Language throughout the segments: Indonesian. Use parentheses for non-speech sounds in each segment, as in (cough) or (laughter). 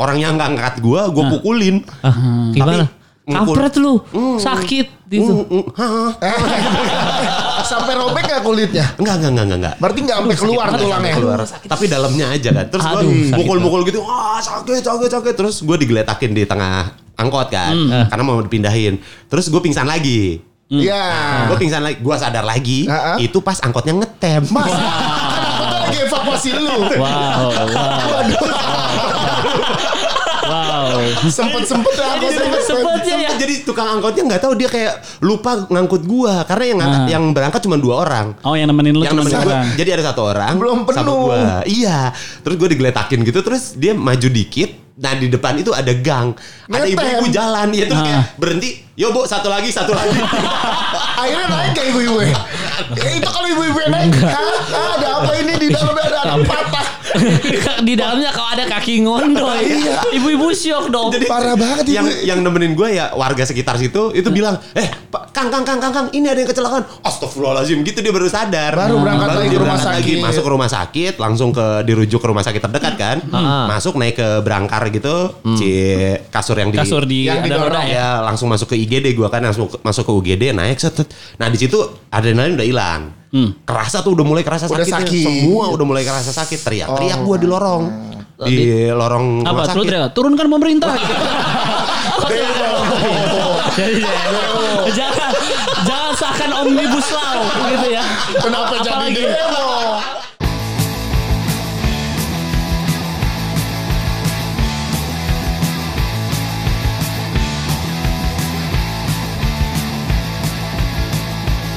orang yang nggak ngangkat gue gue pukulin. Ah, gimana? ngukul. Kampret lu, sakit gitu. Mm, mm, hah. (laughs) Sampai robek gak kulitnya? Enggak, enggak, enggak, enggak, enggak. Berarti nggak sampai keluar tulangnya. keluar. Tapi dalamnya aja kan. Terus gue mukul-mukul gitu. Wah sakit sakit sakit. Terus gue digeletakin di tengah angkot kan. Karena mau dipindahin. Terus gue pingsan lagi. Iya. gue pingsan lagi. Gue sadar lagi Ah, ah. itu pas angkotnya ngetem. Mas, kenapa lagi evakuasi lu? Wow, wow, wow. Sempet-sempet ya aku sempet Sempet ya? Ya. jadi tukang angkotnya nggak tahu dia kayak lupa ngangkut gua. Karena yang ngangkat- Ah. yang berangkat cuma dua orang. Oh yang nemenin lu yang cuma nemenin gua, jadi ada satu orang Belum penuh. gua. iya. Terus gue digeletakin gitu terus dia maju dikit. Nah di depan itu ada gang. Ada ibu-ibu jalan. Ya terus Ah. kayak berhenti. Yo bu satu lagi satu lagi. (laughs) Akhirnya naik ke ibu-ibu? Ya? Eh, Itu kalau ibu-ibu yang naik? Ah, Ada apa ini? Di dalamnya ada anak patah (laughs) Di dalamnya kalau ada kaki ngondoy. Ibu-ibu syok dong. Jadi Parah banget, yang Ibu. yang nemenin gue ya warga sekitar situ itu bilang eh Pak, kang kang kang kang kang ini ada yang kecelakaan astagfirullahaladzim gitu dia baru sadar Baru berangkat lagi dia ke rumah sakit. masuk ke rumah sakit langsung ke dirujuk ke rumah sakit terdekat kan Ah. masuk naik ke berangkar gitu si kasur yang di Kasur di Yang ada roda ya. ya langsung masuk ke IGD gua kan langsung masuk ke UGD naik set set. nah di situ adrenalin udah hilang kerasa tuh udah mulai kerasa Udah sakit. semua udah mulai kerasa sakit teriak teriak gua di lorong di lorong rumah Apa? Lu sakit teriak, turunkan pemerintah. (laughs) Jadi, jangan jangan seakan omnibus law gitu ya. Kenapa jadi demo?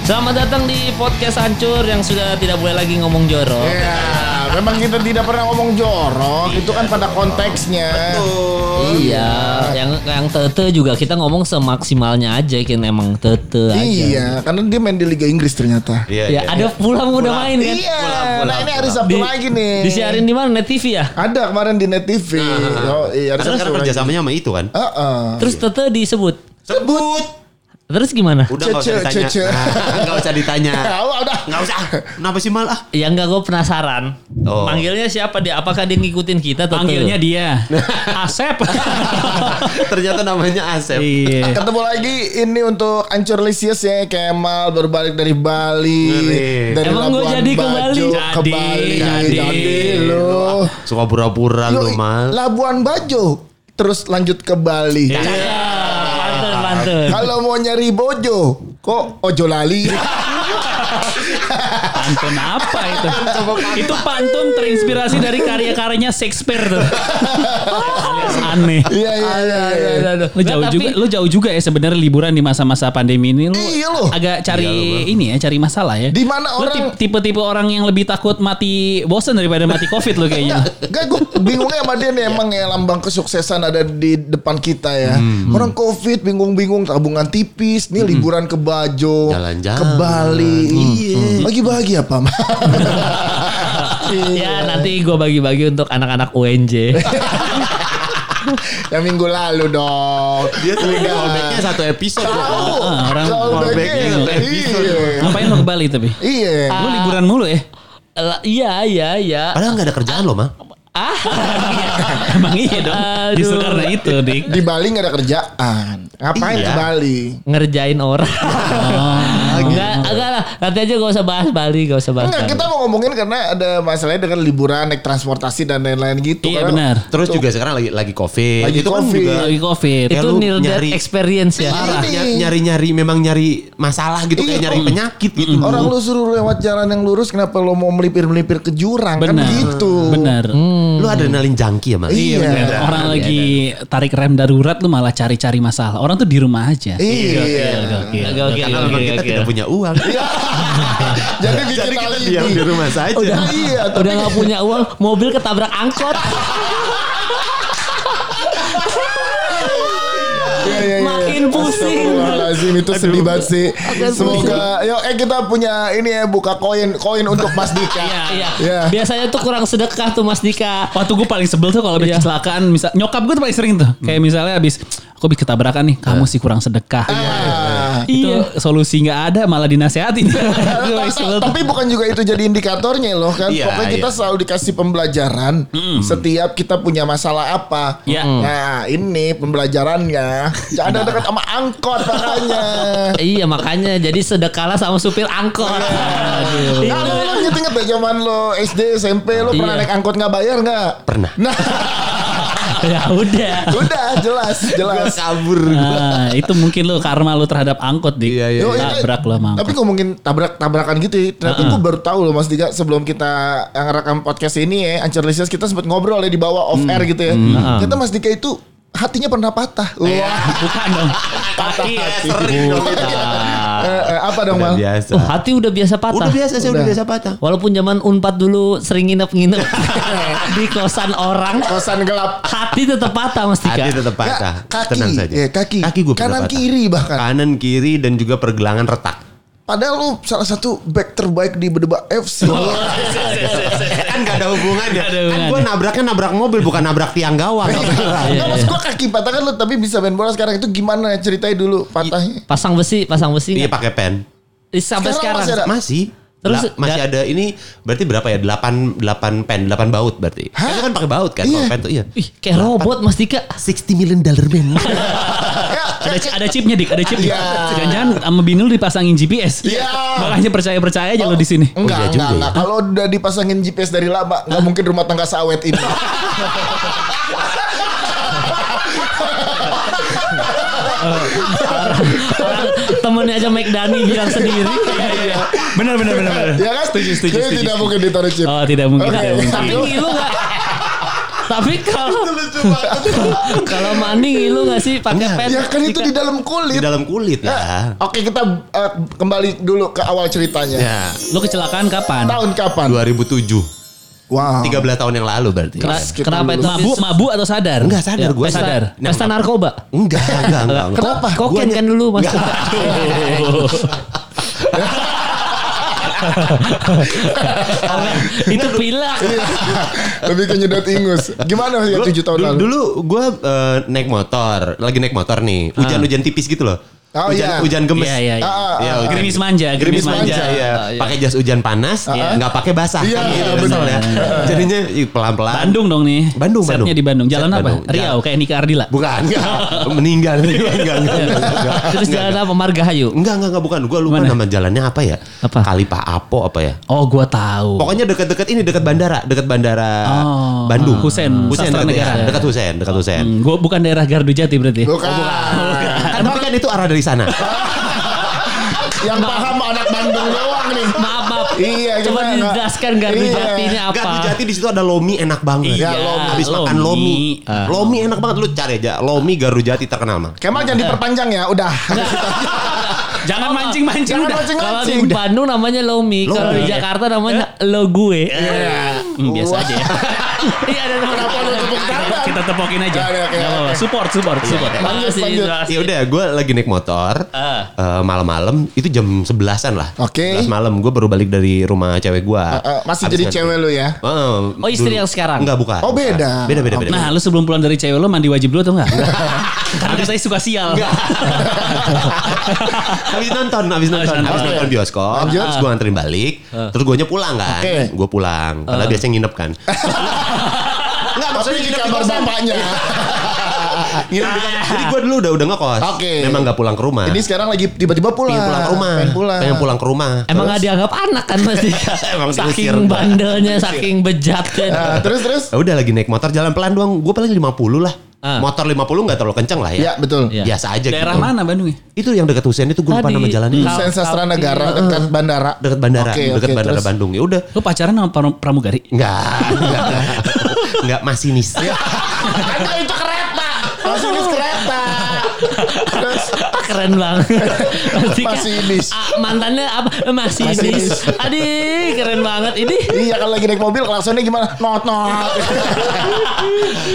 Selamat datang di podcast hancur yang sudah tidak boleh lagi ngomong jorok. Ya, memang kita tidak pernah ngomong jorok, itu kan pada konteksnya. Iya, yang yang tete juga kita ngomong semaksimalnya aja kan emang tete aja. Iya, karena dia main di Liga Inggris ternyata. Iya, Ya, ada pulang udah main kan. Iya, Pulang, nah ini hari. Sabtu lagi nih. Disiarin di mana? Net TV ya? Ada kemarin di Net TV. Oh, iya, Karena lagi. kerjasamanya sama itu kan. Heeh. Terus tete disebut. Sebut. Terus gimana? Udah nggak usah Cece, ditanya. Nah, Nggak usah ditanya. (laughs) Ya, udah. Nggak usah. Kenapa sih mal ah? Ya enggak gue penasaran. Oh. Manggilnya siapa dia? Apakah dia ngikutin kita atau Panggilnya dia. (laughs) Asep. (laughs) Ternyata namanya Asep. Iya. Ketemu lagi ini untuk Ancur Lisius ya Kemal baru balik dari Bali Ngeri. dari Emang gua Labuan jadi ke Bajo Bali? ke Bali jadi. jadi lu Suka pura-pura lu mal. Labuan Bajo terus lanjut ke Bali Iya. Pantun, (laughs) kalau mau nyari bojo kok ojo lali (laughs) Pantun apa itu? itu pantun terinspirasi dari karya-karyanya Shakespeare tuh. (laughs) (laughs) Aneh. iya iya iya iya. Aduh. Lu jauh juga, lu jauh juga ya sebenarnya liburan di masa-masa pandemi ini lu Iya loh. agak cari Iya ini ya, cari masalah ya. Di mana Lu orang- tip- tipe-tipe orang yang lebih takut mati bosen daripada mati covid lo kayaknya. Enggak, gue bingungnya sama dia nih emang ya lambang kesuksesan ada di depan kita ya. Hmm. Orang covid bingung-bingung tabungan tipis, nih liburan ke Bajo, Jalan-jalan. ke Bali. Iya. Lagi bahagia apa? Ma? (laughs) Ya nanti gue bagi-bagi untuk anak-anak UNJ. (laughs) Yang minggu lalu dong. Dia tuh callbacknya satu episode. Tahu. Ah, orang Callback-nya. callbacknya episode. Iya. Ngapain lo ke Bali tapi? Iya. Lu liburan mulu ya? Lah, Iya, iya, iya. Padahal nggak ada kerjaan loh, mah. Ah, Emang iya dong. Aduh. Justru karena itu, Dik. Di Bali nggak ada kerjaan. Ngapain Iya. ke Bali? ngerjain orang. enggak, enggak lah. Nanti aja gak usah bahas Bali, gak usah bahas Enggak, Bali. kita mau ngomongin karena ada masalahnya dengan liburan, naik transportasi dan lain-lain gitu. Iya Karena- benar. Terus juga sekarang lagi lagi covid. Lagi itu kan COVID. juga Lagi covid. Ya, Itu lu near nyari- experience ya. Ny- nyari-nyari memang nyari masalah gitu kayak Iya. nyari penyakit gitu. Orang lu suruh lewat jalan yang lurus, kenapa lo mau melipir-melipir ke jurang? Kan Benar. gitu. Benar. Lu adrenalin junkie ya, Mas? Iya. Benar. Orang lagi tarik rem darurat lu malah cari-cari masalah. Orang tuh di rumah aja. Iya. Gokil. Oke, oke, Karena oke, memang kita tidak punya uang. (laughs) Jadi bikin kita alibi. diam di rumah saja. Udah, Iya, tapi- udah gak punya uang, mobil ketabrak angkot. Iya, iya, iya. Makin pusing. Astagfirullahaladzim itu sedih banget sih. Semoga yuk eh kita punya ini ya buka koin koin untuk Mas Dika. Iya. Iya. Biasanya tuh kurang sedekah tuh Mas Dika. Waktu gue paling sebel tuh kalau habis Iya. kecelakaan misal nyokap gue tuh paling sering tuh kayak misalnya habis aku habis ketabrakan nih kamu sih kurang sedekah Ah. Itu solusi nggak ada malah dinasehatin. (laughs) Ta- Tapi bukan juga itu jadi indikatornya loh kan. Iya, Pokoknya kita iya. selalu dikasih pembelajaran setiap kita punya masalah apa. Iya. Nah ini pembelajarannya. Jangan ada dekat sama angkot makanya. (laughs) Iya makanya jadi sedekahlah sama supir angkot. Aduh. Nah, lo, lo inget-inget deh zaman lo SD, SMP lo pernah Iya. naik angkot nggak bayar nggak? Pernah. Nah, (laughs) (laughs) ya udah. udah jelas, jelas. kabur. Nah, itu mungkin lo karma lo terhadap angkot di Iya, iya, Yo, iya. tabrak lo sama Tapi ngomongin tabrak-tabrakan gitu ya, ternyata gue baru tahu loh Mas Dika sebelum kita yang rekam podcast ini ya, Ancer Listeners, kita sempat ngobrol ya di bawah off air gitu ya. Ternyata Mas Dika itu hatinya pernah patah. Wah, Bukan dong. Kaki. Sering dong. Eh, eh, apa dong Udah Mal? biasa. Oh, hati udah biasa patah. Udah biasa sih, udah Udah. biasa patah. Walaupun zaman Unpad dulu sering nginep-nginep (laughs) (laughs) di kosan orang, Kosan gelap. hati tetap patah Mas Dika. Hati tetap patah. Nggak, kaki. Tenang saja. Ya, kaki. Kaki gue Kanan kiri bahkan. Kanan kiri dan juga pergelangan retak. Padahal lu salah satu back terbaik di Bedeba FC. (laughs) kan gak ada hubungannya. Nggak ada kan hubungannya. gue nabraknya nabrak mobil bukan nabrak tiang gawang. Enggak maksud gua kaki patah kan lu tapi bisa main bola sekarang itu gimana ceritain dulu patahnya. Pasang besi, pasang besi. Iya pakai pen. Sampai Sekarang sekarang. masih ada? Masih. Terus Terus masih da- ada ini berarti berapa ya? 8 8 pen, 8 baut berarti. Kan kan pakai baut kan Iya. kalau pen tuh iya. Ih, kayak robot Mas Dika. 60 million dollar man. (laughs) (laughs) Ada ada chipnya dik, ada chip. Iya. Jangan-jangan sama binul dipasangin GPS. Iya. Makanya percaya-percaya aja lo di sini. Enggak, iya enggak, juga ya. enggak. Kalau udah dipasangin GPS dari lama, enggak mungkin rumah tangga sawet ini. (laughs) Temennya aja Mike Dani bilang sendiri. Iya, Benar benar benar benar. ya kan? Setuju setuju Jadi setuju. tidak mungkin ditaruh chip. Oh, tidak mungkin, mungkin. Tapi ngilu nggak? Tapi kalau kalau mandi ngilu nggak sih pakai pen? Ya kan itu di dalam Di kulit. dalam kulit Ya, lah. Oke kita eh, kembali dulu ke awal ceritanya. Ya. Lo kecelakaan kapan? Tahun kapan? 2007. Wow. 13 tahun yang lalu berarti. Kena- kenapa itu? Mabuk, mabuk atau sadar? Enggak sadar gue Pesta, sadar. pesta narkoba. Enggak, enggak, enggak. (laughs) enggak. Kenapa? Koken kan dulu Mas. (laughs) itu pilak. Lebih ke nyedot ingus. Gimana ya 7 tahun lalu? Dulu gue naik motor, lagi naik motor nih, hujan-hujan tipis gitu loh. Oh, hujan, iya. hujan gemes. Iya iya iya. Ah, Iya, ah. hujan- Gerimis manja, Gerimis gerimis manja, manja. ya. iya. Pakai jas hujan panas, nggak pakai basah. Iya, Kan gitu, bener. kesel ya. Jadinya pelan-pelan. Bandung dong nih. Bandung, Setnya Bandung. di Bandung. Jalan Set apa? Bandung. Riau kayak Nika Ardila. Bukan, enggak. Meninggal. (laughs) Enggak, enggak, enggak, enggak. Terus jalan apa? Margahayu. Enggak, enggak, enggak, bukan. Gue lupa Mana? nama jalannya apa ya. Apa? Kali Pak Apo apa ya. Oh, gua tahu. Pokoknya dekat-dekat ini, dekat bandara. Dekat bandara Oh, Bandung. Husein Sastra dekat, Negara. ya. dekat Husein. Hmm, gua bukan daerah Gardu Jati berarti. Bukan. Kan, itu arah dari sana. (laughs) Yang paham anak Bandung doang nih. Maaf, maaf. Iya, Coba dijelaskan Gardu Iya. Jati ini apa? Gardu Jati di situ ada lomi enak banget. Iya, lomi. Habis makan lomi. lomi. Ah. Lomi enak banget lu cari aja. Lomi Gardu Jati terkenal mah. Kemal jangan diperpanjang ya, udah. (laughs) Jangan mancing-mancing udah. Kalau di. Bandung namanya Lomi, kalau di Lomi. Jakarta namanya Lo gue. Hmm, biasa aja ya. (laughs) Iya ada nama. Kenapa lu tepuk tangan? Kita tepokin aja. Oke, oke, Nggak apa-apa. Support, support, support. Lanjut, Makasih, lanjut. makasih. Ya udah, gue lagi naik motor Ah. eh, malam-malam itu jam 11-an lah. Oke. 11 malam gue baru balik dari rumah cewek gue. Eh, eh, masih jadi cewek lu ya? Oh, istri yang sekarang? Enggak bukan. Oh, beda. Beda beda beda. Nah, lu sebelum pulang dari cewek lu mandi wajib dulu atau enggak? (laughs) Karena katanya suka sial. (laughs) habis nonton, habis nonton, nonton. habis nonton bioskop, Lanjut. terus gue anterin balik, terus gue pulang kan, Oke. gue pulang, karena biasa nginep kan. Enggak, (laughs) maksudnya di kamar bapaknya. Nginep di. (laughs) Jadi gue dulu udah udah ngekos. Oke. Memang nggak pulang ke rumah. Ini sekarang lagi tiba-tiba pulang. pengen pulang ke rumah. Pengen pulang. Pengen pulang ke rumah. Emang gak dianggap anak kan Mas Dika? (laughs) Emang diusir. saking bandelnya, saking bejatnya. Nah, terus terus. Ya udah lagi naik motor jalan pelan doang. Gue paling 50 lah. Ah. Motor 50 nggak terlalu kenceng lah Ya ya. betul. Iya. Biasa aja Daerah gitu. mana Bandung ya? Itu yang dekat Husein itu gue lupa nama jalannya. Desain Sastra Negara dekat bandara. Dekat bandara, Oke, dekat oke, bandara terus. Bandung. Ya udah. Lu pacaran sama pram- pramugari? Enggak, enggak. Enggak (laughs) masinis. Karena itu kereta. Masinis kereta. Terus Keren banget. (laughs) Masinis. Ah, mantannya apa? Masinis. Masinis. Keren banget. Ini Iya kalau lagi naik mobil klaksonnya gimana? Not not.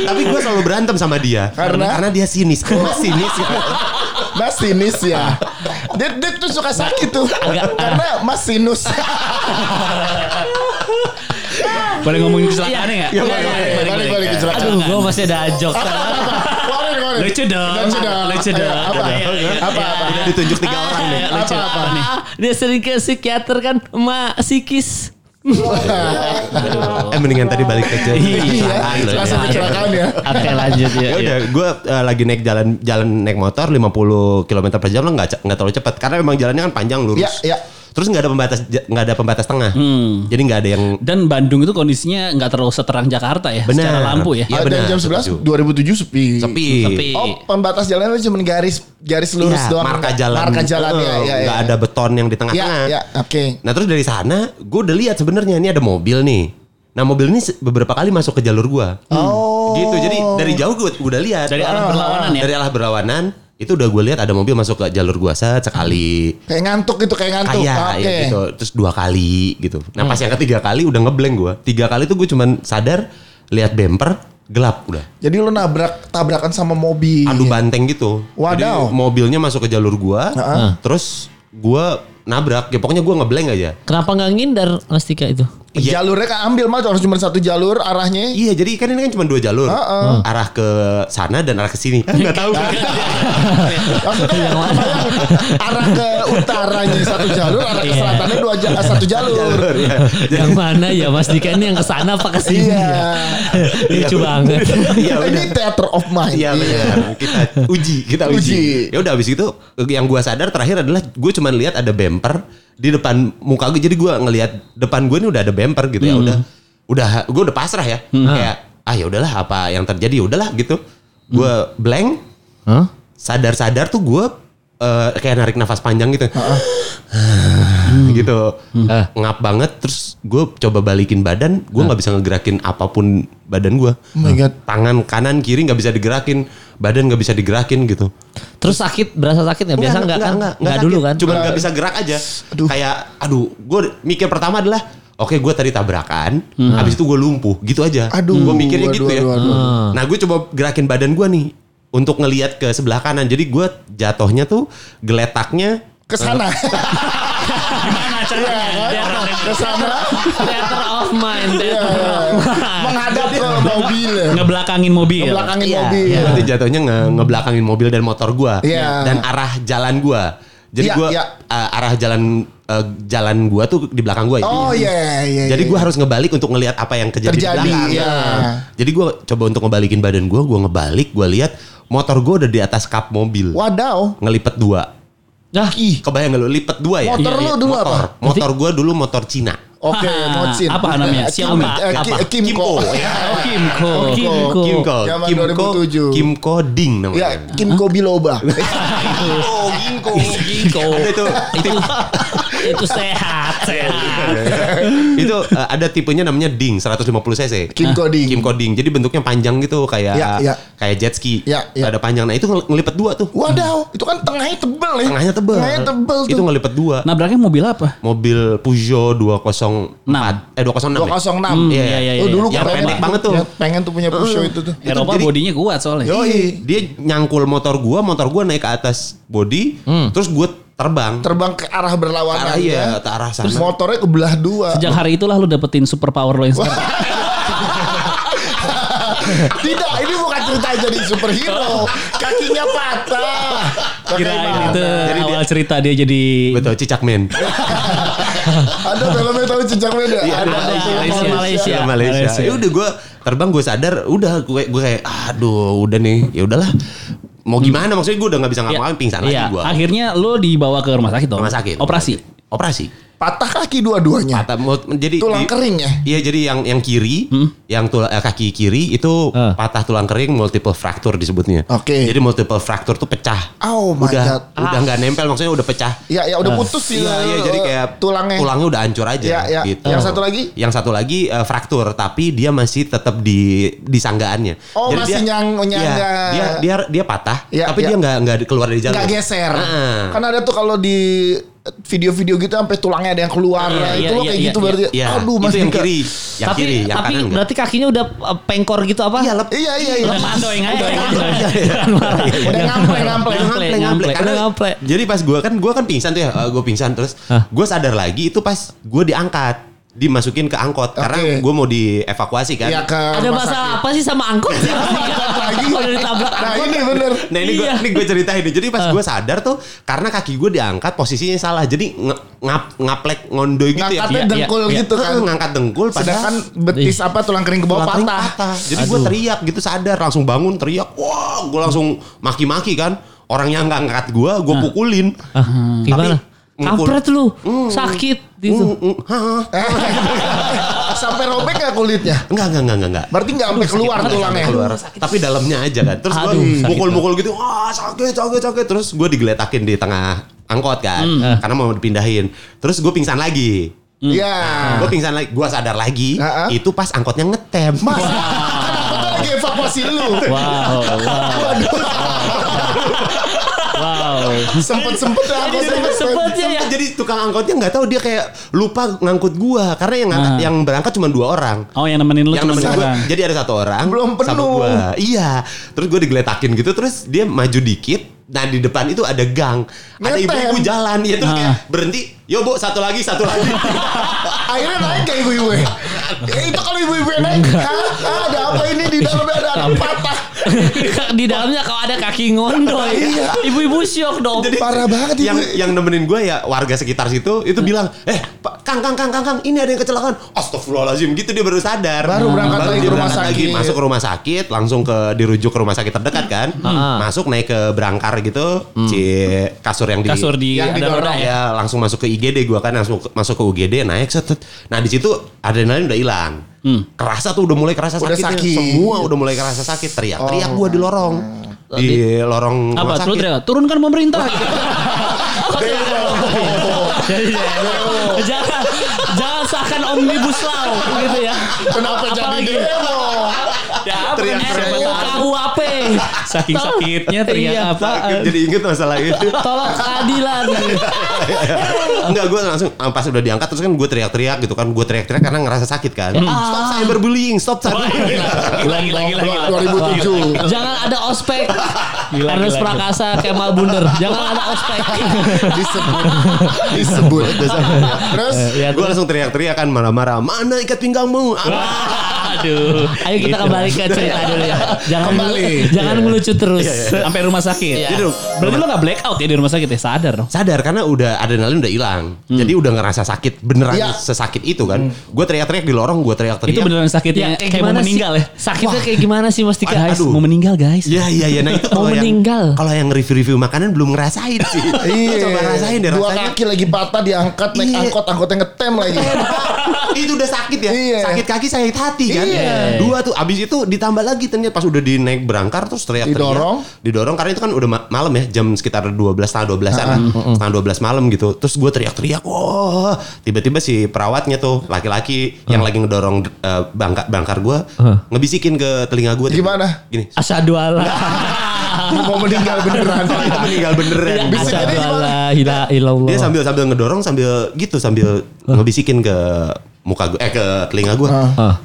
Tapi gue selalu berantem sama dia. Karena? Karena dia sinis. Karena sinis. Mas sinus ya. Dia, dia tuh suka sakit tuh. Agak- Karena mas sinus. (laughs) Boleh ngomongin kecelakaannya nggak? Iya, boleh, boleh. Balik, balik, kecelakaan. Aduh, gue masih ada jok. (laughs) Lucu dong. Lucu dong. Lucu dong. Apa? Ayo, ayo, Apa? Apa? Udah ditunjuk tiga orang nih. Lucu. Apa, apa? Apa nih? Dia sering ke psikiater kan, emak psikis. (laughs) Eh mendingan tadi balik ke Iya, langsung ya. kecelakaan ya. Oke lanjut ya. Ya udah, gue lagi naik jalan jalan naik motor 50 km per jam lo nggak nggak terlalu cepat karena memang jalannya kan panjang lurus. Iya, iya. Terus nggak ada pembatas nggak ada pembatas tengah. Hmm. Jadi nggak ada yang Dan Bandung itu kondisinya nggak terlalu seterang Jakarta ya. Benar. Secara lampu ya. Iya, Ah, benar, dan jam 11 setuju. 2007 sepi. sepi. Sepi. Oh, pembatas jalan itu cuma garis garis lurus Iya, doang. marka jalan. Marka jalan ya, Eh, ya, ya. nggak ada beton yang di Ya, tengah-tengah. ya, oke. Nah terus dari sana gue udah lihat sebenarnya ini ada mobil nih. Nah mobil ini beberapa kali masuk ke jalur gua. Oh. Gitu. Jadi dari jauh gue udah lihat. Dari arah berlawanan ya. Dari arah berlawanan itu udah gue lihat ada mobil masuk ke jalur gua set sekali. Kayak ngantuk gitu, kayak ngantuk. Kayak Oke. ya gitu. Terus dua kali gitu. Nah pas yang ketiga kali udah ngeblank gua. Tiga kali tuh gue cuman sadar lihat bumper gelap udah. Jadi lu nabrak tabrakan sama mobil. Adu banteng gitu. Jadi Wadaw. mobilnya masuk ke jalur gua. Heeh. Terus gua nabrak. Ya pokoknya gua ngeblank aja. Kenapa nggak ngindar Mas Tika itu? Iya. Jalurnya kan ambil mah harus cuma satu jalur arahnya. Iya, jadi kan ini kan cuma dua jalur. Heeh. Arah ke sana dan arah ke sini. Enggak tahu. Maksudnya (laughs) arah ke utaranya satu jalur, arah ke Iya. selatannya dua ja- satu jalur. jalur ya. (laughs) yang mana ya Mas Dika ini yang ke sana apa ke sini Iya. ya? (laughs) Lucu banget. Iya, Ini theater of mind. Iya benar. Kita uji, kita uji. Uji. Ya udah habis itu yang gua sadar terakhir adalah gue cuma lihat ada bumper di depan muka gue. Jadi gua ngelihat depan gue ini udah ada bumper gitu ya. Udah udah gue udah pasrah ya. Kayak ah ya udahlah apa yang terjadi ya udahlah gitu. Gua blank Hah? sadar-sadar tuh gue kayak narik nafas panjang gitu. (sighs) gitu. Eh, ngap banget terus gue coba balikin badan, gue nggak bisa ngegerakin apa pun badan gue. Oh my God. Tangan kanan kiri nggak bisa digerakin, badan nggak bisa digerakin gitu. Terus sakit, berasa sakit nggak? Biasa nggak kan? Nggak dulu kan? Cuma nggak bisa gerak aja. Aduh. Kayak aduh, gue mikir pertama adalah Oke, gue tadi tabrakan, habis itu gue lumpuh, gitu aja. Aduh, gue mikirnya aduh, gitu ya. aduh, aduh, aduh. Nah, gue coba gerakin badan gue nih untuk ngelihat ke sebelah kanan. Jadi gue jatuhnya tuh geletaknya Ke sana. Gimana caranya? Ke sana. Theater of mind. Iya, Theater iya. of mind. Menghadap ke mobil. Ngebelakangin mobil. Ngebelakangin Iya, mobil. iya. Berarti jatuhnya nge ngebelakangin mobil dan motor gua Iya. dan arah jalan gua. Jadi Iya, gua iya. uh, arah jalan uh, jalan gua tuh di belakang gua. Oh iya iya. Jadi iya. gua harus ngebalik untuk ngelihat apa yang terjadi, Terjadi, di belakang. iya. Nah, Jadi gua coba untuk ngebalikin badan gua, gua ngebalik, gua lihat motor gua udah di atas kap mobil. Wadaw. Ngelipet dua. Nah, Ih. Kebayang gak lu lipet dua ya? Motor lu dulu motor. apa? Motor gua dulu motor Cina. Oke, Mocin. apa namanya? Kim- Xiaomi. eh, Apa? Ki- Kimco. ya. Oh, Kimco. Kimco. Kimco. Zaman Kimco. 2007. Kimco Ding namanya. Ya, Kimco Biloba. (laughs) Oh, Ginko. Ginko. Ada tuh. itu itu (laughs) sehat, (laughs) sehat. itu uh, ada tipenya namanya Ding 150 cc. Kimco Ding. Kimco Ding. Jadi bentuknya panjang gitu kayak Ya, ya. kayak jet ski. Ya, ya. Ada panjang. Nah, itu ngel- ngelipet dua tuh. Wadaw, itu kan tengahnya tebel ya. Tengahnya tebel. Tengahnya tebel tuh. Itu ngelipet dua. Nabraknya mobil apa? Mobil Peugeot 204. Eh 206. ya? 206. Hmm, Iya, iya, iya, Oh dulu Yang keren pendek banget tuh. Ya, pengen tuh punya Peugeot itu tuh. Eropa jadi- bodinya kuat soalnya. Yoi. Dia nyangkul motor gua, motor gua naik ke atas body, terus gua terbang. Terbang ke arah berlawanan Ke arah, iya, ya. ke arah sana. Terus motornya kebelah dua. Sejak hari itulah lu dapetin super power lo yang sekarang. (laughs) Tidak, ini bukan cerita jadi superhero. Kakinya patah. Kirain itu Jadi awal cerita dia jadi Betul, cicak men. (laughs) (laughs) Ada filmnya tahu cicak beda. Iya, ada. Malaysia. Malaysia. Malaysia. Iya, Malaysia. Malaysia. Ya udah gue terbang gue sadar udah gue gue kayak aduh udah nih ya udahlah mau gimana maksudnya gue udah nggak bisa ngapa-ngapain pingsan lagi Iya, gue akhirnya lu dibawa ke rumah sakit dong. rumah sakit Operasi. operasi Patah kaki dua-duanya. Patah, mau- jadi Tulang di- kering ya? Iya jadi yang yang kiri, yang tulang eh, kaki kiri itu Ah. patah tulang kering multiple fracture disebutnya. Oke. Jadi multiple fracture tuh pecah. Oh my udah God. udah nggak nempel maksudnya udah pecah. Iya, ya udah putus sih. Iya, iya jadi kayak tulangnya. tulangnya udah hancur aja Iya, iya. gitu. Yang satu lagi? Yang satu lagi eh, fraktur tapi dia masih tetap di di sanggaannya. Oh, masih nyang- Iya, nyangga. dia dia dia patah Iya, tapi iya. dia nggak nggak keluar dari jalur. Nggak geser. Heeh. Kan ada tuh kalau di video-video gitu sampai tulangnya ada yang keluar. Iya, Nah, iya, itu loh iya, kayak iya, gitu berarti. Iya, Aduh, itu masih yang kiri, yang tapi kiri, yang tapi kanan enggak. berarti kakinya udah uh, pengkor gitu apa? Iya, lep. Iya, iya, iya. Udah mandoing aja. Udah ngampleng, Udah ngampleng. ngampleng, Ngampleng. Karena. Jadi pas gue kan gue kan pingsan tuh ya, gue pingsan terus gue sadar lagi itu pas gue diangkat. Dimasukin ke angkot karena Oke. gue mau dievakuasi kan. Iya ke Ada masalah sakit. apa sih sama angkot sih? (laughs) lagi. Udah ditabrak Nah angkot. ini bener. Nah ini gue Iya. ini gue ceritain nih. Jadi pas gue sadar tuh karena kaki gue diangkat posisinya salah. Jadi ngap ngaplek ngondoy gitu ya. Ngangkatnya Iya, dengkul iya, gitu kan. Heeh, ngangkat dengkul padahal Sedangkan betis apa tulang kering ke bawah tulang kering patah. Jadi gue teriak gitu sadar langsung bangun teriak. Wah, gue langsung maki-maki kan. Orang yang nggak angkat gue, gue pukulin. Gimana? ngukul- Kampret lu. Sakit Mm, mm, hah. (laughs) Sampai robek gak kulitnya? Enggak, enggak, enggak, enggak, enggak. Berarti gak sampai keluar tulangnya. keluar tapi dalamnya aja kan terus gue mukul-mukul gitu wah sakit sakit sakit terus gue digeletakin di tengah angkot kan karena mau dipindahin terus gue pingsan lagi Iya. gue pingsan lagi gue sadar lagi Ah, ah. itu pas angkotnya ngetem Mas, (laughs) aku tuh lagi evakuasi lu. Wow, wow, wow. (laughs) Sempet-sempet lah aku Sempetnya ya. jadi tukang angkotnya nggak tahu dia kayak lupa ngangkut gua karena yang ngangkat- Ah. yang berangkat cuma dua orang Oh yang nemenin lu yang cuma nemenin gua, jadi ada satu orang Belum sama penuh. gua. iya terus gue digeletakin gitu terus dia maju dikit nah di depan itu ada gang ada ibu-ibu jalan ya terus Ah. kayak berhenti yo bu satu lagi satu lagi (laughs) Akhirnya naik ke ibu-ibu ya? Ya, (laughs) itu kalau ibu-ibu naik, Hah? Ah, ada apa ini di dalamnya ada anak patah. (laughs) Di dalamnya kalau ada kaki ngondoy. Ibu-ibu syok dong. Jadi Parah banget, yang Ibu. yang nemenin gue ya warga sekitar situ itu bilang, eh Pak Kang Kang Kang Kang Kang ini ada yang kecelakaan. Astagfirullahaladzim gitu dia baru sadar. Baru berangkat lagi ke rumah lagi, sakit. masuk ke rumah sakit, langsung ke dirujuk ke rumah sakit terdekat kan. Masuk naik ke berangkar gitu, si kasur yang di Kasur di Yang ada roda ya. ya langsung masuk ke IGD gua kan langsung masuk ke UGD naik set. set. Nah di situ adrenalin udah hilang. Kerasa tuh udah mulai kerasa Udah sakitnya. sakit. Semua udah mulai kerasa sakit. Teriak-teriak gua di lorong. Di lorong Apa? rumah Lu sakit. teriak, turunkan pemerintah. (laughs) Jadi jangan jangan seakan omnibus law gitu ya. Kenapa jadi Apalagi? demo? Ya apa? Teriak-teriak. RUU KUHP. Saking sakitnya teriak Iya. apa? Jadi inget masalah itu. Tolong keadilan. (laughs) Enggak, gue langsung ah, pas udah diangkat terus kan gue teriak-teriak gitu kan. Gue teriak-teriak karena ngerasa sakit kan. Stop cyberbullying, stop cyberbullying. Gila gila. gila. 2007. Jangan ada ospek. Gila, Ernest gila, Prakasa, Kemal Bunder. Jangan ada ospek. (laughs) disebut disebut terus ya, gue langsung teriak-teriak kan marah-marah. Mana ikat pinggangmu? Aduh. Ayo kita kembali ke cerita dulu ya. Jangan Kembali. jangan ngelucu terus. Sampai rumah sakit. Iya. Jadi Berarti lu gak black out ya di rumah sakit ya? Sadar dong. sadar karena udah adrenalin udah hilang. Jadi udah ngerasa sakit beneran Iya. sesakit itu kan. Gue teriak-teriak di lorong, gue teriak-teriak. Itu beneran sakitnya Ya, kayak, kayak mau gimana meninggal sih? ya? Sakitnya kayak gimana sih Mas Tika? Guys, Aduh. mau meninggal guys. Iya iya iya. Nah itu Mau kalau yang meninggal. kalau yang review-review makanan belum ngerasain sih. (laughs) Iya. Coba rasain deh Dua kaki lagi patah diangkat naik Iya. angkot angkotnya ngetem lagi. (laughs) itu udah sakit ya. Iya. Sakit kaki sakit hati kan. Iya. Dua tuh abis itu ditambah lagi ternyata pas udah dinaik berangkar terus teriak-teriak. Didorong. Didorong karena itu kan udah ma- malam ya jam sekitar 12 setengah 12 an. Setengah 12 malam gitu. Terus gue teriak-teriak. Wah, tiba-tiba si perawatnya tuh laki-laki yang lagi ngedorong eh, bangka, bangkar gue ngebisikin ke telinga gue. Gimana? Gini. Asyhadu. (laughs) Mau meninggal beneran. Saya meninggal beneran. Bisa jadi illallah. Dia sambil sambil ngedorong sambil gitu sambil ngebisikin ke muka gue eh ke telinga gue. Ah.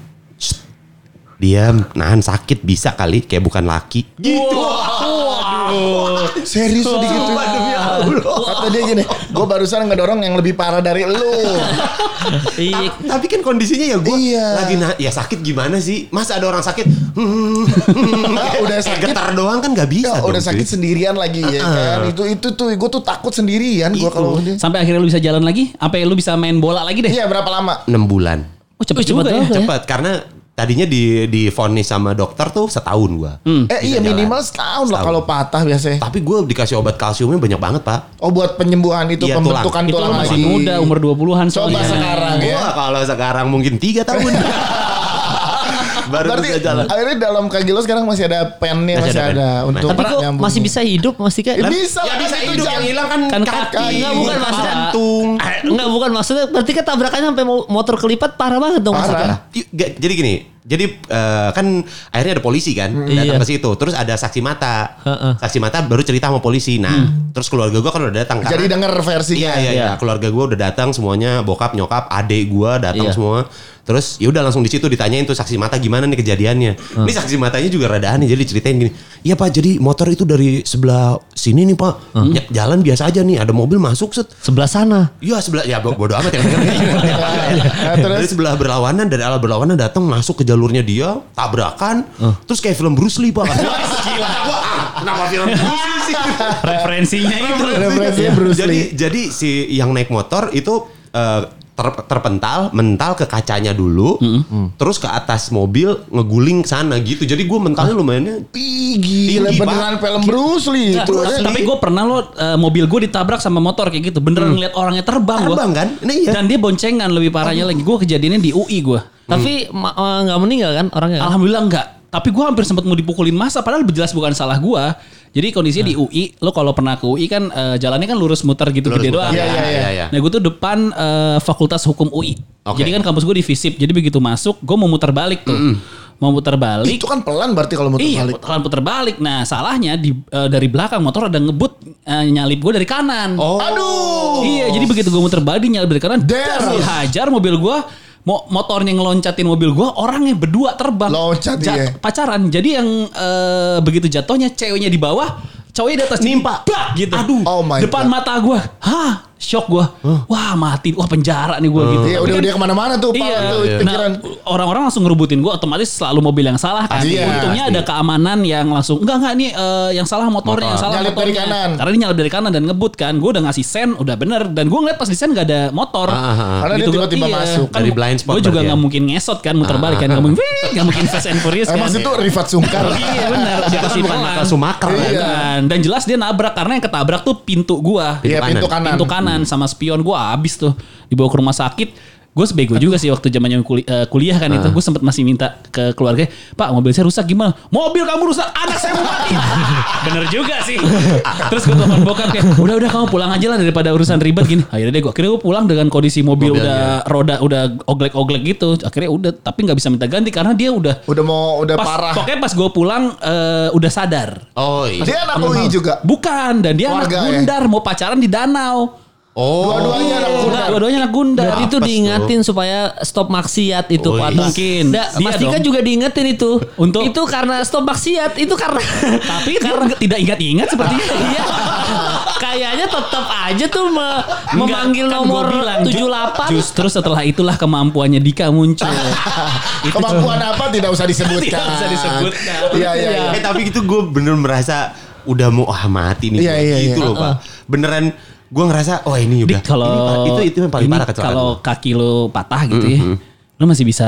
Dia nahan sakit bisa kali kayak bukan laki. Gitu. Serius tuh gitu. Kata dia gini, gue barusan ngedorong yang lebih parah dari lu. (laughs) Iya. Tapi kan kondisinya ya gue Iya. lagi nah, ya sakit gimana sih? Masa ada orang sakit? Hmm, (laughs) udah sakit. getar doang kan nggak bisa. Ya, dong, udah cuy. sakit sendirian lagi ya kan. Itu itu tuh gue tuh takut sendirian gue Itu. kalau. Sampai akhirnya lu bisa jalan lagi? Sampai lu bisa main bola lagi deh? Iya berapa lama? 6 bulan. Oh cepet Oh, cepet juga ya. ya? Cepat karena tadinya di di vonis sama dokter tuh setahun gua. Eh iya jalan. minimal setahun lah Setahun. kalau patah biasanya. Tapi gue dikasih obat kalsiumnya banyak banget pak. Oh buat penyembuhan itu Iya, pembentukan Itu tulang, lu masih lagi. muda, umur 20-an Coba soalnya. sekarang ya. Wah kalau sekarang mungkin tiga tahun. (laughs) Baru Berarti bisa jalan. akhirnya dalam kaki lo sekarang masih ada pennya Masih masih, ada ada, pen. untuk Tapi kok nyambung. masih bisa hidup Mas Tika? Ya bisa Ya bisa kan itu hidup yang jangan- hilang kan, kan kaki. kaki. Enggak, bukan maksudnya. jantung. Enggak bukan maksudnya berarti kan tabrakannya sampai mo- motor kelipat parah banget dong Mas Parah. Jadi gini, jadi eh, kan akhirnya ada polisi kan datang Iya. ke situ. Terus ada saksi mata. Heeh. Saksi mata baru cerita sama polisi. Nah, terus keluarga gua kan udah datang. Jadi denger versinya. Iya, iya, iya. Iya. Keluarga gue udah datang semuanya, bokap, nyokap, adik gue datang Iya. semua. Terus ya udah langsung di situ ditanyain tuh saksi mata gimana nih kejadiannya. Ini saksi matanya juga rada aneh jadi ceritain gini. Iya Pak, jadi motor itu dari sebelah sini nih Pak. Ya, jalan biasa aja nih, ada mobil masuk set. Sebelah sana. Iya sebelah ya bo- bodo amat ya. (laughs) Dari terus sebelah berlawanan dari arah berlawanan datang masuk ke jalurnya dia tabrakan terus kayak film Bruce Lee pak. (laughs) Wah, kenapa film Bruce Lee sih? Referensinya itu. referensinya Bruce jadi Lee. jadi si yang naik motor itu eh, ter- terpental mental ke kacanya dulu terus ke atas mobil ngeguling ke sana gitu. Jadi gue mentalnya lumayan gila Tinggi, beneran film Bruce Lee itu. tapi gue pernah lo eh, mobil gue ditabrak sama motor kayak gitu. Beneran ngeliat orangnya terbang, gua. terbang kan? Ini iya. Dan dia boncengan lebih parahnya lagi. Gue kejadiannya di UI gue Tapi eh, nggak meninggal kan orangnya? kan? alhamdulillah enggak tapi gue hampir sempat mau dipukulin masa padahal jelas bukan salah gue jadi kondisinya di UI lo kalau pernah ke UI kan eh, jalannya kan lurus muter gitu Lurus gede muter. doang Iya, iya, iya. iya. Nah gue tuh depan eh, Fakultas Hukum UI. Oke. Jadi kan kampus gue di FISIP. Jadi begitu masuk gue mau muter balik tuh. Mau muter balik. Itu kan pelan berarti kalau muter Iya, balik. putaran puter balik. Nah, salahnya di eh, dari belakang motor ada ngebut eh, nyalip gue dari kanan. oh Aduh. Iya, jadi begitu gue muter balik nyalip dari kanan, Der. das, dihajar mobil gue. Mo motornya ngeloncatin mobil gue, orangnya berdua terbang. Loncat, iya. Pacaran. Jadi yang eh, begitu jatuhnya ceweknya di bawah, cowoknya di atas Nimpa. Bak, gitu. Aduh. Oh my Depan God. mata gue. Hah, shock gue. Wah, mati. Wah, penjara nih gue gitu. Iya udah kan- udah ke mana-mana tuh Iya, tuh iya. pikiran. Nah, orang-orang langsung ngerubutin gue otomatis selalu mobil yang salah kan. Iya. Untungnya ada keamanan yang langsung enggak enggak nih eh, yang salah motornya, yang salah Nyalip dari motornya. kanan. Karena dia nyalip dari kanan dan ngebut kan. Gue udah ngasih sen, udah bener dan gue ngeliat pas di sen gak ada motor. Ah, ah, ah. Karena dia Gitu, tiba-tiba iya. masuk. Dari blind spot Gue juga nggak ya? mungkin ngesot kan muter balik kan. Gak mungkin, nggak mungkin fast and furious Emang kan. situ Rifat Sungkar. Iya benar. Dia kan bukan pelan. Maka Sumaker, kan? Iya. Dan jelas dia nabrak karena yang ketabrak tuh pintu gua. Iya pintu kanan. Pintu kanan sama spion gua habis tuh dibawa ke rumah sakit. Gue sebego juga sih waktu zamannya kuli- eh, kuliah kan itu gue sempat masih minta ke keluarga, Pak mobil saya rusak gimana? Mobil kamu rusak, anak saya mau mati. (laughs) Bener juga sih. Terus gue telepon bokap kayak, udah udah kamu pulang aja lah daripada urusan ribet gini. Akhirnya deh gue akhirnya gue pulang dengan kondisi mobil Mobilnya. udah roda udah oglek-oglek gitu. Akhirnya udah tapi nggak bisa minta ganti karena dia udah Udah mau udah pas, parah. Pokoknya pas gue pulang eh, udah sadar. oh iya Dia anak UI juga. Bukan, dan dia anak Keluarga ya? gundar mau pacaran di danau. Oh Dua-duanya anak gundar. dua-duanya anak gundar. Berarti itu Apes diingatin supaya stop maksiat itu Oh, Pak. iya. Mungkin. Nggak, Dia Mas Dika dong. juga diingetin itu. Untuk- itu karena stop maksiat, itu karena (laughs) Tapi (laughs) karena tidak ingat-ingat sepertinya. (laughs) Iya. Kayaknya tetap aja tuh me- Enggak, memanggil kan nomor bilang, ju- 78. Justru setelah itulah kemampuannya Dika muncul. Itu Kemampuan apa tidak usah disebutkan. Tidak usah disebutkan. Iya iya iya. Eh, tapi itu gue bener merasa udah mau ah mati nih Iya, gua. iya, gitu iya. loh pak beneran gue ngerasa oh ini udah Dik, kalau itu itu yang paling ini parah kecelakaan Kalau kaki lo patah gitu ya, lo masih bisa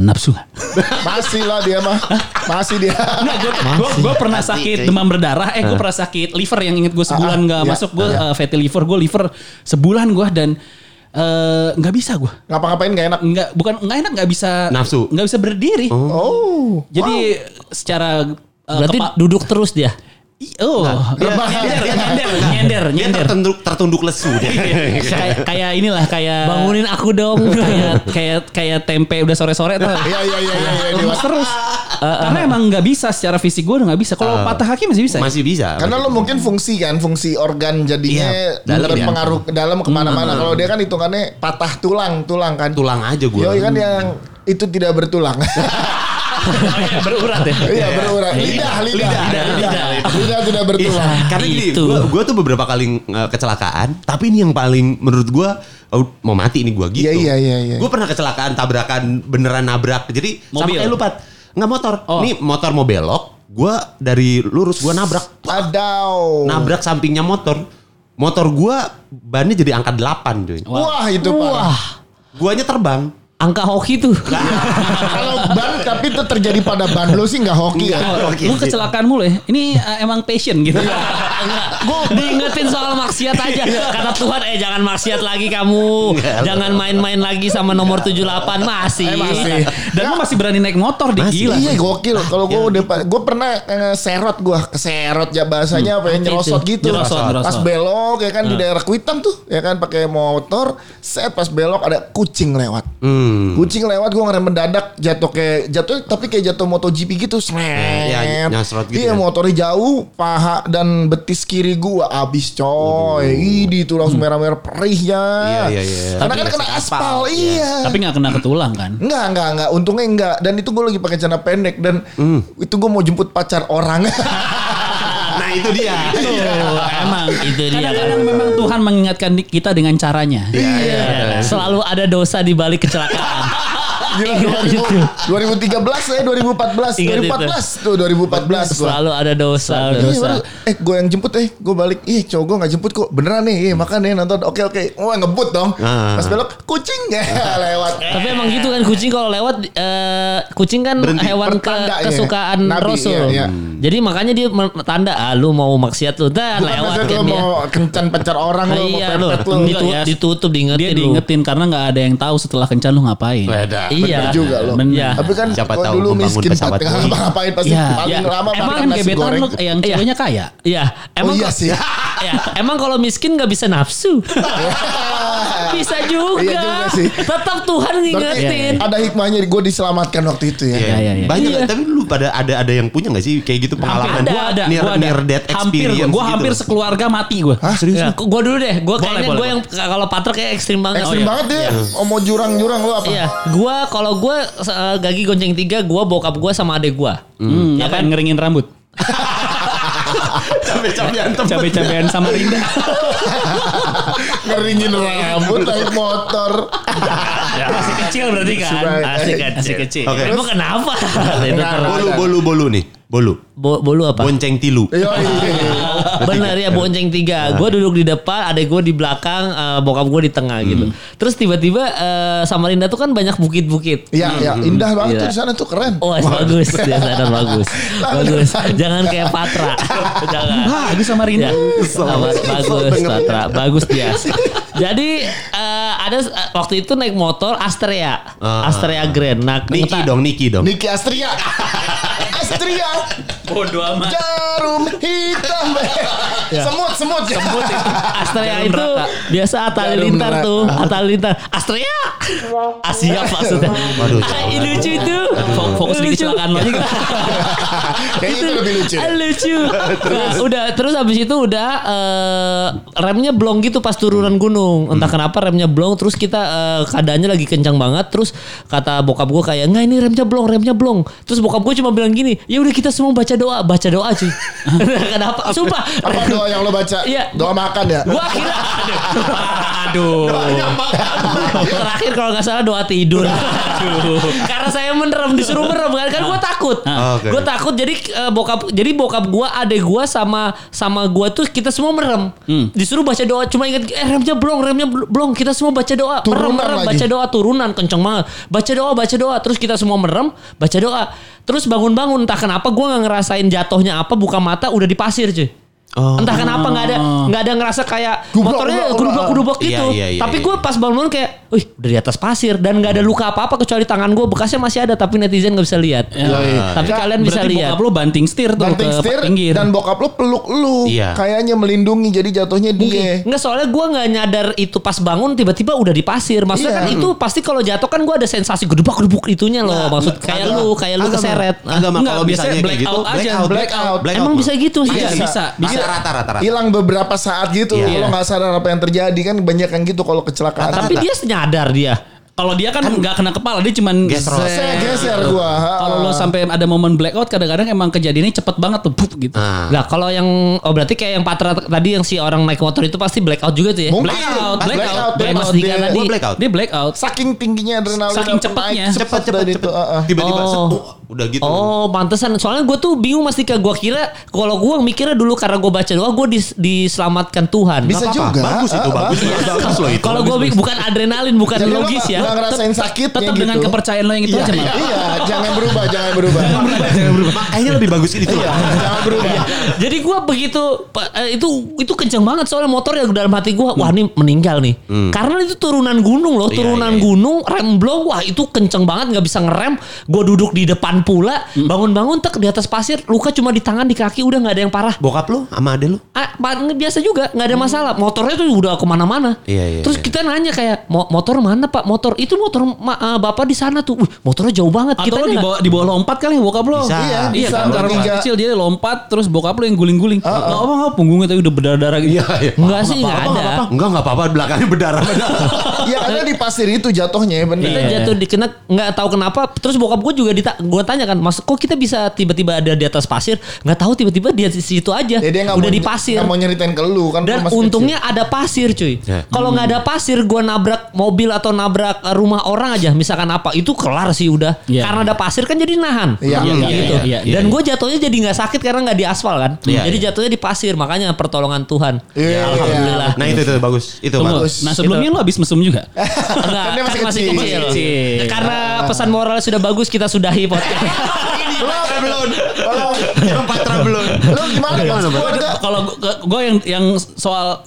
nafsu nggak? (laughs) Masih lah dia mah. Masih dia. Enggak, gue gue pernah sakit cuy. demam berdarah. Eh, gue pernah sakit liver yang inget gue sebulan Ah, nggak iya, masuk. Gue iya. uh, fatty liver, gue liver sebulan gue dan eh, nggak bisa gue. Ngapa-ngapain gak enak. Nggak bukan nggak enak nggak bisa Nafsu. nggak bisa berdiri. Oh. Jadi secara uh, Berarti kepa- duduk terus dia. Oh Dia- nyender dia- nyender nyender dia nyender. tertunduk tertunduk lesu dia kayak kayak inilah kayak Bangunin aku dong. (laughs) kayak kayak kayak tempe udah sore-sore tuh. Iya iya iya iya. iya, dia. terus. Karena emang nggak bisa secara fisik gue udah nggak bisa. Kalau patah kaki masih bisa. ya? masih bisa Karena lo mungkin fungsi kan, fungsi organ jadinya Iya, dalam ya. berpengaruh ke dalam ke mana-mana. Kalau dia kan hitungannya patah tulang, tulang kan. tulang aja gue Yo kan yang itu tidak bertulang. (laughs) Oh iya, berurat ya. Iya berurat. Lidah, lidah, lidah, lidah, lidah tidak bertulang. Iya, karena gini, Itu. gue gua tuh beberapa kali uh, kecelakaan, tapi ini yang paling menurut gue oh, mau mati ini gue gitu. Iya, iya, iya, iya. Gue pernah kecelakaan tabrakan beneran nabrak. Jadi sama Mobil? kayak lu Pat. Nggak motor. Oh. Ini motor mau belok, gue dari lurus gue nabrak. Adau. Nabrak sampingnya motor. Motor gue bannya jadi angka 8 cuy. Wah itu parah. Guanya terbang. Angka hoki tuh. (laughs) Kalau ban tapi itu terjadi pada ban lo sih nggak hoki ya. Lu kecelakaan mulu ya. Ini uh, emang passion gitu. (laughs) Gue diingetin soal maksiat aja. Kata Tuhan, eh jangan maksiat lagi kamu. Jangan main-main lagi sama nomor 78 masih. Eh, masih. Dan lu masih berani naik motor di Masih. gila. Iya gokil. Kalau gue udah gue pernah eh, serot gue keserot ya bahasanya apa ya nyerosot gitu. Pas belok ya kan di daerah Kuitang tuh ya kan pakai motor. Set pas belok ada kucing lewat. Hmm. Kucing lewat gue ngerem mendadak jatuh kayak jatuh tapi kayak jatuh MotoGP gitu. Smet. Iya, nyasrot gitu Iya, ya. motornya jauh, paha dan betis kiri gua abis coy. Ini tuh langsung merah-merah perihnya. Iya, iya, iya. Karena Tapi kan kena aspal, aspal, iya. Tapi nggak kena ke tulang kan? Enggak, enggak, enggak. Untungnya enggak. Dan itu gue lagi pakai celana pendek dan Hmm. itu gue mau jemput pacar orang. (laughs) Nah itu dia. Tuh, (laughs) emang Itu dia. Kadang-kadang memang Tuhan mengingatkan kita dengan caranya. Iya. Selalu ada dosa di balik kecelakaan. Gila, Ingat 2000, itu. 2013 ya, 2014. Ingat 2014 tuh 2014 gua. Selalu ada dosa. Iya, dosa. baru, eh gue yang jemput eh gue balik ih cowok gue gak jemput kok beneran nih Ih, makan nih nonton oke oke wah ngebut dong Ah. pas belok kucing ya (laughs) lewat Tapi emang gitu kan kucing kalau lewat eh, kucing kan Berhenti. hewan ke, Pertanda, iya. kesukaan Nabi, Rasul. iya, iya. Jadi makanya dia tanda ah lu mau maksiat lu dan bukan lewat kan lo dia. mau kencan pacar orang mau Iya lu, pepet lo ditu- Iya, ditutup diingetin Dia lu. diingetin karena nggak ada yang tahu setelah kencan lu ngapain. Beda. Iya. Bener juga lo Bener. Iya. tapi kan Siapa tahu dulu membangun miskin pesawat Pak. Boeing. ngapain pasti Iya. paling Iya. lama Emang makan kan nasi gebetan goreng lu yang Iya. ceweknya kaya. Iya, emang oh iya kok- sih (laughs) Iya, emang kalau miskin nggak bisa nafsu. (laughs) bisa juga. Iya juga sih. Tetap Tuhan Berarti ngingetin. ada hikmahnya gue diselamatkan waktu itu ya. Iya, Iya, iya. Banyak Iya. tapi lu pada ada ada yang punya gak sih kayak gitu pengalaman? Ada, Gua ada, near, gua ada. near death hampir, experience gua gitu. hampir sekeluarga mati gue. Hah serius? Ya, gue dulu deh. Gue kayaknya gue yang kalau Patra kayak ekstrim banget. Ekstrim Oh, iya. banget ya. Oh mau jurang-jurang lu apa? Iya, gua kalau gua eh, gagi gonceng tiga, gua bokap gua sama adek gua. Hmm, Ya kan? ngeringin rambut? (laughs) Cabe-cabean temen. Cabe-cabean sama Rinda. (laughs) Ngeringin rambut naik motor. Ya, masih kecil berarti kan? Masih kecil. masih kecil. Oke. Emang kenapa? Nah. Bolu bolu bolu nih. Bolu. Bo- bolu apa? Bonceng tilu. Iya, iya. Bener ya bonceng tiga. Gue duduk di depan, adek gue di belakang, eh, bokap gue di tengah gitu. Terus tiba-tiba eh, Samarinda tuh kan banyak bukit-bukit. Iya, iya, indah banget Iya. tuh di sana tuh keren. Oh bagus, dia sadar bagus, (laughs) bagus. Jangan kayak Patra, (laughs) jangan. Bagus sama Rinda. Ya, sama- bagus, Patra, bagus dia. (laughs) Jadi eh, ada eh, waktu itu naik motor Astrea, Ah. Astrea Grand. Nah, Niki dong, Niki dong. Niki drie jaar Bodoh amat. Jarum hitam. Semut, semut. Semut Astrea Jarum itu neraka. biasa Atali Jarum Lintar neraka. tuh, Atali Lintar. Astrea, Asia maksudnya. Waduh, Ah, ini lucu itu. Fok- Fokus di Lucu. kecelakaan lo gitu. (laughs) Kayaknya itu lebih lucu. Ah, lucu. (laughs) Nah, udah terus habis itu udah eh, remnya blong gitu pas turunan gunung. Entah kenapa remnya blong terus kita eh, keadaannya lagi kencang banget terus kata bokap gue kayak nggak ini remnya blong, remnya blong. Terus bokap gue cuma bilang gini, "Ya udah kita semua baca doa, baca doa cuy." (laughs) kenapa? Sumpah. Apa doa yang lo baca? Iya. Doa makan ya? Gue akhirnya Aduh. terakhir kalau nggak salah doa tidur. Karena saya merem disuruh merem kan, kan gue takut. Ah, oke. Gue takut jadi eh, bokap jadi bokap gue adek gue sama sama gue tuh kita semua merem. Hmm. Disuruh baca doa cuma ingat eh remnya blong remnya blong kita semua baca doa merem Turunan merem lagi. baca doa turunan kenceng banget baca doa baca doa terus kita semua merem baca doa terus bangun-bangun entah kenapa gue nggak ngerasain jatuhnya apa buka mata udah di pasir cuy. Oh. Entah kenapa nggak ada nggak ada ngerasa kayak Gublok, motornya gerubak gerubak Iya, gitu. iya, iya, Tapi iya. gue pas bangun kayak, wih udah di atas pasir dan nggak ada luka apa apa kecuali tangan gue bekasnya masih ada tapi netizen nggak bisa lihat. iya. Tapi Ya, kalian bisa Berarti lihat. bokap lo banting setir tuh Banting ke setir pinggir. dan bokap lo peluk lu. Iya. Kayaknya melindungi jadi jatuhnya dia. Enggak soalnya gue nggak nyadar itu pas bangun tiba-tiba udah di pasir. Maksudnya Iya. kan itu pasti kalau jatuh kan gue ada sensasi gedebak gedebuk itunya loh. Maksud kayak agak- lu kayak lu keseret. Enggak, kalau biasanya misalnya kayak gitu, blackout aja. blackout, Blackout. blackout, Emang bisa gitu sih. Iya, Bisa. bisa. Bisa rata-rata. Hilang beberapa saat gitu. Iya. Lo nggak sadar apa yang terjadi kan banyak yang gitu kalau kecelakaan. Tapi dia nyadar dia. Kalau dia kan nggak kena kepala, dia cuman saya geser gua. Kalau lo sampai ada momen blackout, kadang-kadang emang kejadiannya cepet banget tuh, pup, gitu. Nah. Nah kalau yang oh berarti kayak yang Patra tadi yang si orang naik motor itu pasti blackout juga tuh ya. Mungkin. Blackout, Ah, blackout, Mas blackout. Dika Dia- tadi. Gua blackout. Dia blackout. Saking tingginya adrenalin Saking cepetnya. Cepet, cepet, cepet. ah, ah. Tiba-tiba Oh. Uh, udah gitu. Oh, pantesan. Soalnya gue tuh bingung Mas Dika. Gue kira kalau gue mikirnya dulu karena gue baca doa gue dis- diselamatkan Tuhan. Bisa apa-apa. juga. Bagus itu, Ah, bagus. bagus. Bagus loh itu. Kalau gue bukan adrenalin, bukan Jadi lo logis ya. ngerasain sakitnya Tetap gitu. dengan kepercayaan lo yang itu Iya, aja, iya, iya, jangan berubah, jangan berubah. Makanya lebih bagus itu. Iya, jangan berubah. Jadi gue begitu eh, itu itu kenceng banget soalnya motor ya dalam hati gue wah ini meninggal nih. Karena itu turunan gunung loh, Iya, turunan iya, iya. gunung rem blong wah itu kenceng banget nggak bisa ngerem. Gue duduk di depan depan pula bangun-bangun tek di atas pasir luka cuma di tangan di kaki udah nggak ada yang parah Bokap lu sama ade lu? Ah, biasa juga nggak ada masalah motornya tuh udah ke mana-mana Iya, iya, terus iya. kita nanya kayak "Mo- motor mana pak motor itu motor ma- ah, bapak di sana tuh Wih, motornya jauh banget Atau lo nggak- di bawah di bawah lompat kali bokap lo. Bisa. Iya, Iya bisa. kan karena masih kecil dia lompat terus bokap lo yang guling-guling. Enggak apa enggak punggungnya tapi udah berdarah-darah gitu. Iya, iya. Enggak sih nggak ada Enggak, enggak apa-apa. Belakangnya berdarah. Iya karena di pasir itu jatuhnya ya bener. kita jatuh di kena nggak tahu kenapa terus bokap gue juga gue tanya kan mas kok kita bisa tiba-tiba ada di atas pasir nggak tahu tiba-tiba di situ aja Ya, dia udah mau- di pasir nggak mau nyeritain ke lu kan dan lu masih untungnya ada pasir cuy Ya. kalau nggak ada pasir gue nabrak mobil atau nabrak rumah orang aja misalkan apa itu kelar sih udah Iya. karena ada pasir kan jadi nahan Iya, Gitu. iya, iya, iya, iya. dan gue jatuhnya jadi nggak sakit karena nggak di aspal kan Iya, jadi iya. jatuhnya di pasir makanya pertolongan Tuhan Iya, alhamdulillah Nah itu itu bagus. Itu Tunggu. bagus. Nah sebelumnya lo habis mesum juga. Enggak, (laughs) Kan dia masih kan masih kecil. kecil. Kecil. Karena pesan moral sudah bagus kita sudahi podcast. Belum. Yang patra belum. Lu gimana? Keluarga Kalau gue yang yang soal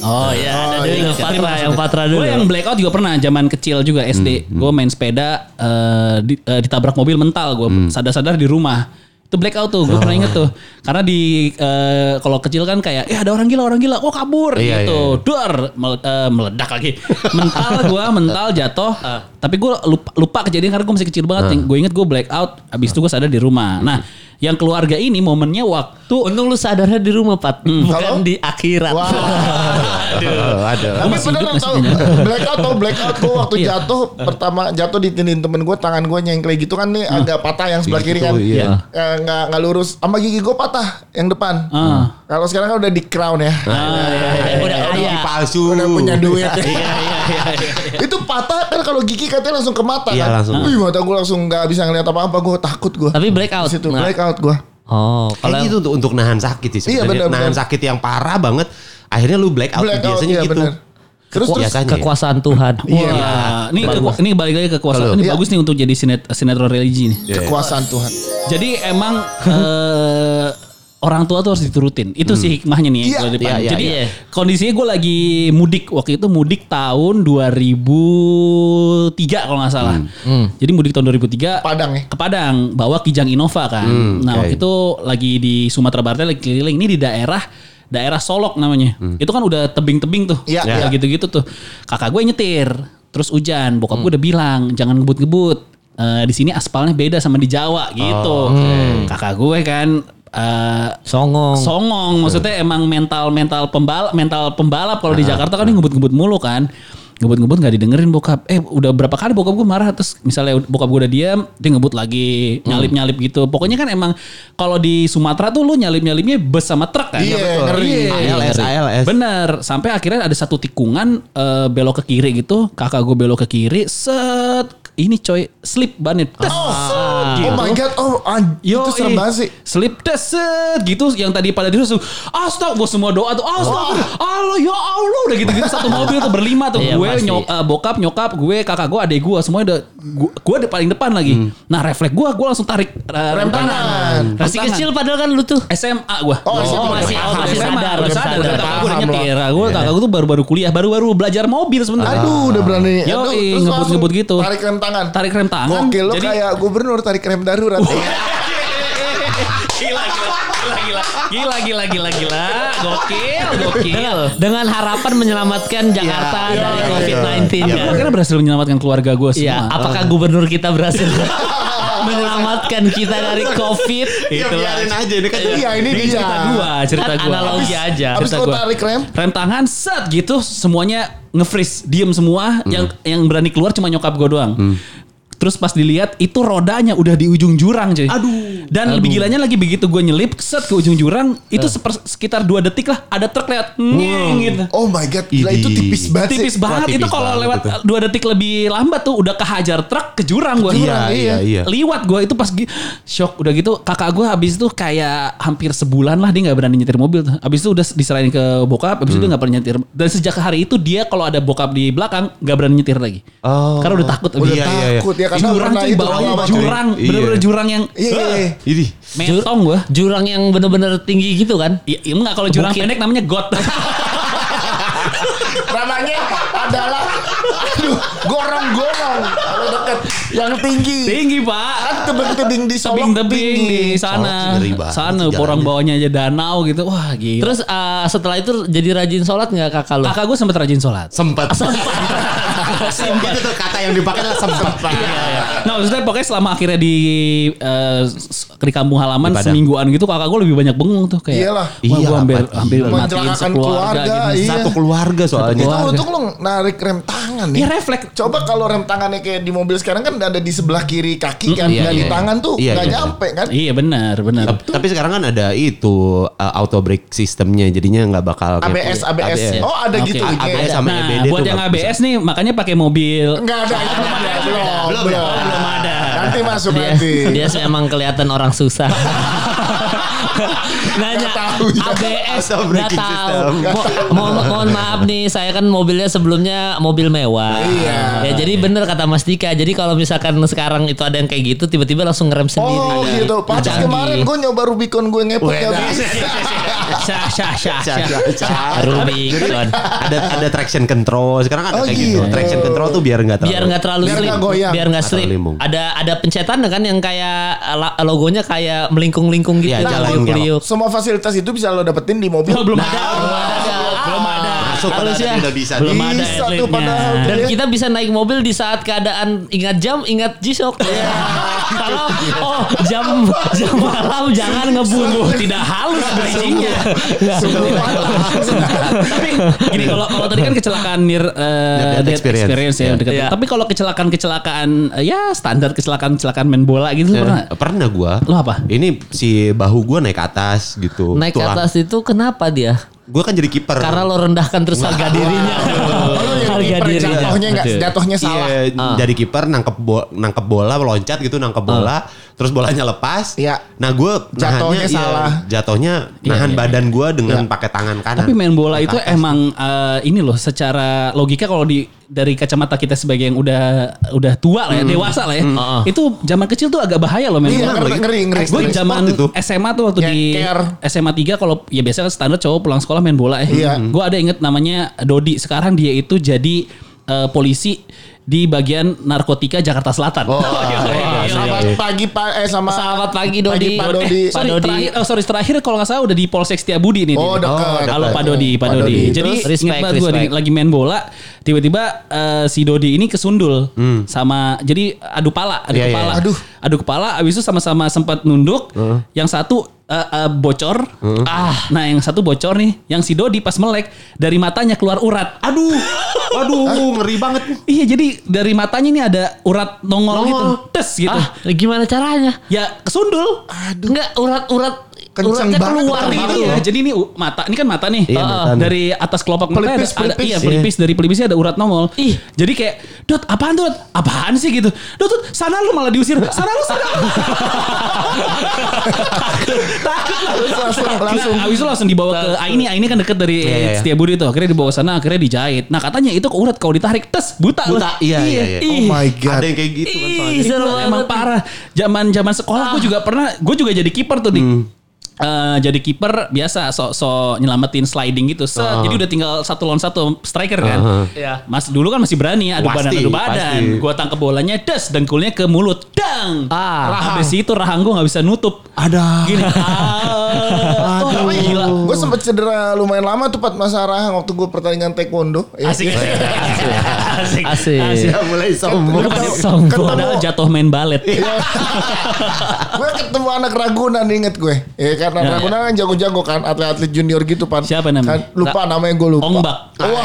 Oh iya, ada Oh, dulu iya. yang Patra, yang Patra dulu. Gue yang blackout juga pernah zaman kecil juga SD. Gue main sepeda eh, di- eh, ditabrak mobil mental. Gue sadar-sadar di rumah. Itu blackout tuh. Gue pernah inget tuh. Karena di eh, kalau kecil kan kayak ya ada orang gila orang gila. Oh kabur Iya, gitu. Duar mele- eh, meledak lagi. mental gue mental jatuh. Tapi gue lupa, lupa kejadian karena gue masih kecil banget. Gue inget gue blackout. Habis itu gue sadar di rumah. Nah yang keluarga ini momennya waktu Untung lu sadarnya di rumah, Pat. Bukan Kalau- di akhirat. Wah. (laughs) Aduh, ada. Tapi masih bener hidup tau blackout tau blackout gue waktu Iya. jatuh pertama jatuh ditindin temen gue tangan gue nyengklek gitu kan nih agak patah yang sebelah kiri kan Gitu, iya. Eh, nggak nggak lurus sama gigi gue patah yang depan Ah. kalau sekarang kan udah di crown ya Udah kaya. palsu. udah punya duit Iya, itu patah kan kalau gigi katanya langsung ke mata Iya, kan langsung. Wih mata gue langsung nggak bisa ngeliat apa-apa gue takut gue Tapi blackout. situ Nah. blackout gue Oh, Kayak kalau gitu untuk untuk nahan sakit sih Iya, sebenarnya. benar, nahan benar. sakit yang parah banget. Akhirnya lu black out blackout biasanya iya gitu. bener terus terus biasanya ya. kekuasaan Tuhan. (laughs) Iya. Wah, ini keku- ini balik lagi ke kekuasaan. Ini Iya. bagus nih untuk jadi sinet, sinetron religi nih. kekuasaan Tuhan Jadi emang (laughs) eh, orang tua tuh harus diturutin. Itu sih hikmahnya nih. Depan. Iya, iya, Jadi iya. kondisinya gue lagi mudik waktu itu mudik tahun 2003 kalau nggak salah. Jadi mudik tahun 2003 Padang ya ke Padang bawa Kijang Innova kan. nah oke. waktu itu lagi di Sumatera Barat lagi keliling ini di daerah daerah Solok namanya. Itu kan udah tebing-tebing tuh. Iya, Ya, iya. gitu-gitu tuh. Kakak gue nyetir, terus hujan. Bokap gue udah bilang jangan ngebut-ngebut. Eh, di sini aspalnya beda sama di Jawa gitu. Kakak gue kan eh, Songong. songong. Maksudnya emang mental mental pembalap mental pembalap kalau di Jakarta kan ngebut-ngebut mulu kan. Ngebut-ngebut nggak didengerin bokap. Eh udah berapa kali bokap gue marah? Terus misalnya bokap gue udah diam dia ngebut lagi nyalip-nyalip gitu. Pokoknya kan emang kalau di Sumatera tuh lu nyalip-nyalipnya bus sama truk kan? Iya, ngeri. Iya, ALS, ngeri. ALS. bener. Sampai akhirnya ada satu tikungan eh, belok ke kiri gitu. Kakak gue belok ke kiri set ini coy slip bannya Tes, Oh gitu. my god, oh an- Yo, itu serem banget sih. Slip deset gitu. Yang tadi pada diri astaga gue semua doa tuh astaga Allah ya Allah. Udah gitu-gitu satu mobil tuh berlima tuh. Iya, gue nyok, eh, bokap nyokap gue kakak gue adek gue semuanya udah gue, gue ada paling depan lagi. Nah refleks gue gue langsung tarik eh, rem tangan. Masih kecil padahal kan lu tuh. SMA gue. Oh, SMA. masih- oh, masih SMA, sadar, udah masih sadar. sadar. Kakak gue udah nyetir. lah. Gue kakak gue tuh baru-baru kuliah, baru-baru belajar mobil sebenarnya. Aduh, udah berani. Yo, ngebut-ngebut gitu. Tarik rem tangan. Tarik rem tangan. Gokil lo Jadi- kayak gubernur tarik rem darurat. (laughs) gila, gila, gila, gila, gila, gila, gila, gila, gokil, gokil. Dengan, dengan harapan menyelamatkan Jakarta Iya, dari iya, COVID-19 Tapi kan. gue kira berhasil menyelamatkan keluarga gue semua. Iya, apakah gubernur kita berhasil (laughs) menyelamatkan kita dari COVID? Ya biarin aja ini kan. Iya, ini dia. cerita gue, cerita Kan gue. analogi aja. Habis Cerita gua. tarik rem, Rem tangan set gitu semuanya nge-freeze, diem semua. Yang yang berani keluar cuma nyokap gue doang. Terus pas dilihat itu rodanya udah di ujung jurang cuy. Aduh. Dan lebih gilanya lagi begitu gue nyelip set ke ujung jurang itu seper- sekitar dua detik lah ada truk lewat gitu. oh my god, gila itu tipis banget sih. Tipis banget tipis itu kalau lewat itu. dua detik lebih lambat tuh udah kehajar truk ke jurang gue. Iya, iya, iya. Liwat gue itu pas shock udah gitu kakak gue habis itu kayak hampir sebulan lah dia nggak berani nyetir mobil tuh. Habis itu udah diserahin ke bokap, habis itu Hmm. dia nggak pernah nyetir. Dan sejak hari itu dia kalau ada bokap di belakang nggak berani nyetir lagi. Oh. Karena udah takut. Udah Iya, iya, iya. takut ya karena jurang itu bawahnya jurang, Iya. bener-bener jurang yang Iya, iya, iya. Ini. mentong gue. Jurang yang bener-bener tinggi gitu kan? Iya, iya enggak kalau jurang Bukit. pendek namanya got. (laughs) Namanya adalah aduh Aduh, gorong-gorong kalau deket yang tinggi. Tinggi pak. Kan tebing-tebing di Solok Tebing-tebing tinggi. di sana. Solok banget Sana orang bawahnya aja danau gitu. Wah gila. Terus eh, setelah itu jadi rajin sholat nggak kakak lu? kakak gue sempet rajin sholat. Sempat. Sempat. (laughs) Itu tuh kata yang dipakai adalah sempat. Nah maksudnya pokoknya selama akhirnya di eh, s- di kampung halaman Di Padang. semingguan gitu kakak gue lebih banyak bengong tuh kayak. Iyalah. Iya, gue hampir hampir iya. matiin sekeluarga keluarga, gitu. iya. Satu keluarga soalnya. Itu untuk lo narik rem tangan Iya ya. refleks. Coba kalau rem tangannya kayak di mobil sekarang kan ada di sebelah kiri kaki kan, Iya, dan di iya. tangan tuh Iya, nggak iya. nyampe kan. Iya benar benar. Tap- Tapi sekarang kan ada itu uh, auto brake sistemnya jadinya nggak bakal ABS, ABS. Oh ada gitu. Iya. ABS sama Nah EBD buat yang nggak ABS nih makanya pakai mobil. Enggak ada, itu belum. Belum, Belum, ada. Nanti masuk dia, nanti. dia memang kelihatan orang susah. (laughs) Nanya tahu ya. ABS nggak braking tahu. system. Mo- mo- mohon maaf nih, saya kan mobilnya sebelumnya mobil mewah. Iya. Ya jadi bener kata Mas Dika. Jadi kalau misalkan sekarang itu ada yang kayak gitu, tiba-tiba langsung ngerem sendiri. Oh gitu. Pas Canggih. kemarin gue nyoba Rubicon gue ngepot Weh, ya. dah. Syah syah syah syah. Rubicon. ada ada traction control sekarang kan ada Oh, kayak gitu. gitu. Traction control tuh biar nggak terlalu biar nggak terlalu Biar slip, nggak goyang. biar nggak Atau slip. Ada ada pencetan kan yang kayak logonya kayak melingkung-lingkung gitu, Iya, jalan liuk-liuk. Semua fasilitas itu bisa lo dapetin di mobil. Oh, belum Nah, ada. belum ada. Masuk ya. tadi udah bisa Belum nih. ada Bisa tuh padahal. Dan Iya. kita bisa naik mobil di saat keadaan ingat jam, ingat G-Shock. (laughs) Kalau oh jam jam malam jangan ngebun. Sungguh tidak halus bridgingnya. Tapi gini kalau kalau tadi kan kecelakaan near uh, death death experience. experience, ya. Iya. dekat. Iya. Tapi kalau kecelakaan-kecelakaan eh, ya standar kecelakaan-kecelakaan main bola gitu lu pernah? Eh, pernah gua. Lo apa? Ini si bahu gua naik ke atas gitu. Naik ke Tulang. atas itu kenapa dia? Gua kan jadi kiper. Karena lo rendahkan terus harga dirinya. (laughs) Harga dirinya. jatuhnya nggak jatuhnya salah. Iya, Ah. jadi kiper nangkep bo nangkep bola loncat gitu nangkep bola terus bolanya lepas. Iya. Nah, gue Jatuhnya salah. jatuhnya Iya, nahan iya. badan gue dengan Iya. pakai tangan kanan. Tapi main bola itu atas. emang eh, ini loh secara logika kalau di dari kacamata kita sebagai yang udah udah tua lah ya, dewasa lah ya. Ah. Itu zaman kecil tuh agak bahaya loh main Iya, bola. ngeri, ngeri, ngeri. Gue zaman itu. SMA tuh waktu di Nyeker. SMA 3 kalau ya biasanya kan standar cowok pulang sekolah main bola ya. Iya. Gue ada inget namanya Dodi. Sekarang dia itu jadi eh, polisi di bagian narkotika Jakarta Selatan. Oh, (laughs) iya, iya, iya. Selamat pagi Pak eh sama Selamat pagi Dodi. Pak Dodi. Pak Sorry, Dodi. terakhir, oh, sorry terakhir kalau nggak salah udah di Polsek Setiabudi nih. Oh, dekat. Halo dekat. Pak Dodi, Pak Pak Dodi. Dodi. Jadi Terus, ingat banget gue lagi main bola, tiba-tiba eh, si Dodi ini kesundul sama jadi adu pala, adu Iya, iya, kepala. iya. Aduh. Adu kepala abis itu sama-sama sempat nunduk. Yang satu eh, eh, bocor. Ah, nah yang satu bocor nih, yang si Dodi pas melek dari matanya keluar urat. aduh. (laughs) Waduh, ngeri banget. Iya, jadi dari matanya ini ada urat nongol, Nongol. gitu. Tes gitu. Ah, gimana caranya? Ya kesundul. Enggak urat-urat Uratnya banget keluar gitu. Ya, jadi ini mata, ini kan mata nih. Iya, Ah, mata nih. dari atas kelopak mata Pelipis, ada, ada pelipis. iya pelipis dari pelipisnya ada urat nongol. Ih. Jadi kayak, "Dot, apaan tuh? Dot? Apaan sih gitu?" "Dot, Dot, sana lu malah diusir. Sana lu sana." (laughs) Takut langsung langsung Nah, abis itu langsung dibawa ke Aini. Aini kan deket dari Iya, iya. Setiabudi tuh. Akhirnya dibawa sana, akhirnya dijahit. Nah katanya itu ke urat kalau ditarik, tes buta, lu. Buta, iya, iya, iya. Oh my god. Ada yang kayak gitu kan. Ih, emang parah. Zaman zaman sekolah gue juga pernah, gue juga jadi kiper tuh di. Eh, jadi kiper biasa so so nyelamatin sliding gitu. Set, Ah. Jadi udah tinggal satu lawan satu striker kan. Aha. Iya. Mas dulu kan masih berani ya, adu Pasti, badan adu badan. pasti. Gua tangkep bolanya des dengkulnya ke mulut. Dang. Ah. Rahang. Habis itu rahang gue nggak bisa nutup. Ada. Gini. Ah. Oh, gila. (laughs) Gue sempet cedera lumayan lama tuh Pat Mas Arahang waktu gue pertandingan taekwondo. Ya. Asik. Asik. Asik. Ya mulai sombong. Ketemu- Sombong. ketemu- Padahal jatuh main balet. (laughs) gue ketemu anak Ragunan inget gue. Ya karena Ya, Ragunan kan jago-jago kan atlet-atlet junior gitu Pan. Siapa namanya? Kan, lupa namanya gue lupa. Ongbak. Wah,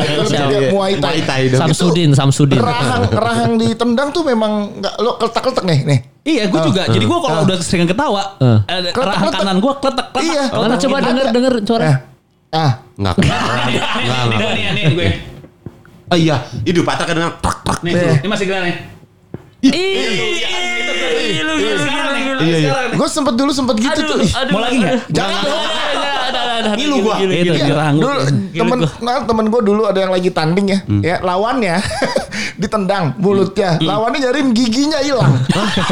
itu lebih (laughs) Siapa? kayak Muay Thai. Muay Thai dong. Samsudin, Samsudin. Rahang rahang ditendang tuh memang nggak lo keletak-keletak nih nih. Iya, gue juga. Jadi gue kalau udah sering ketawa, Eh. eh, Kletek, rahang kanan gue kletek kletek. Iya. Mana coba Ada. denger denger suara. Eh, ah, enggak. (laughs) nih, nih, gue. Oh iya, hidup patah kadang. Nih, ini masih keren nih. Iya, iya. gue sempet dulu sempet gitu tuh. Mau lagi nggak? Jangan. dong. Ngilu gua. Itu dirang. dulu temen nah, temen gue dulu ada yang lagi tanding ya. Ya lawannya (laughs) ditendang mulutnya. Lawannya nyariin giginya hilang.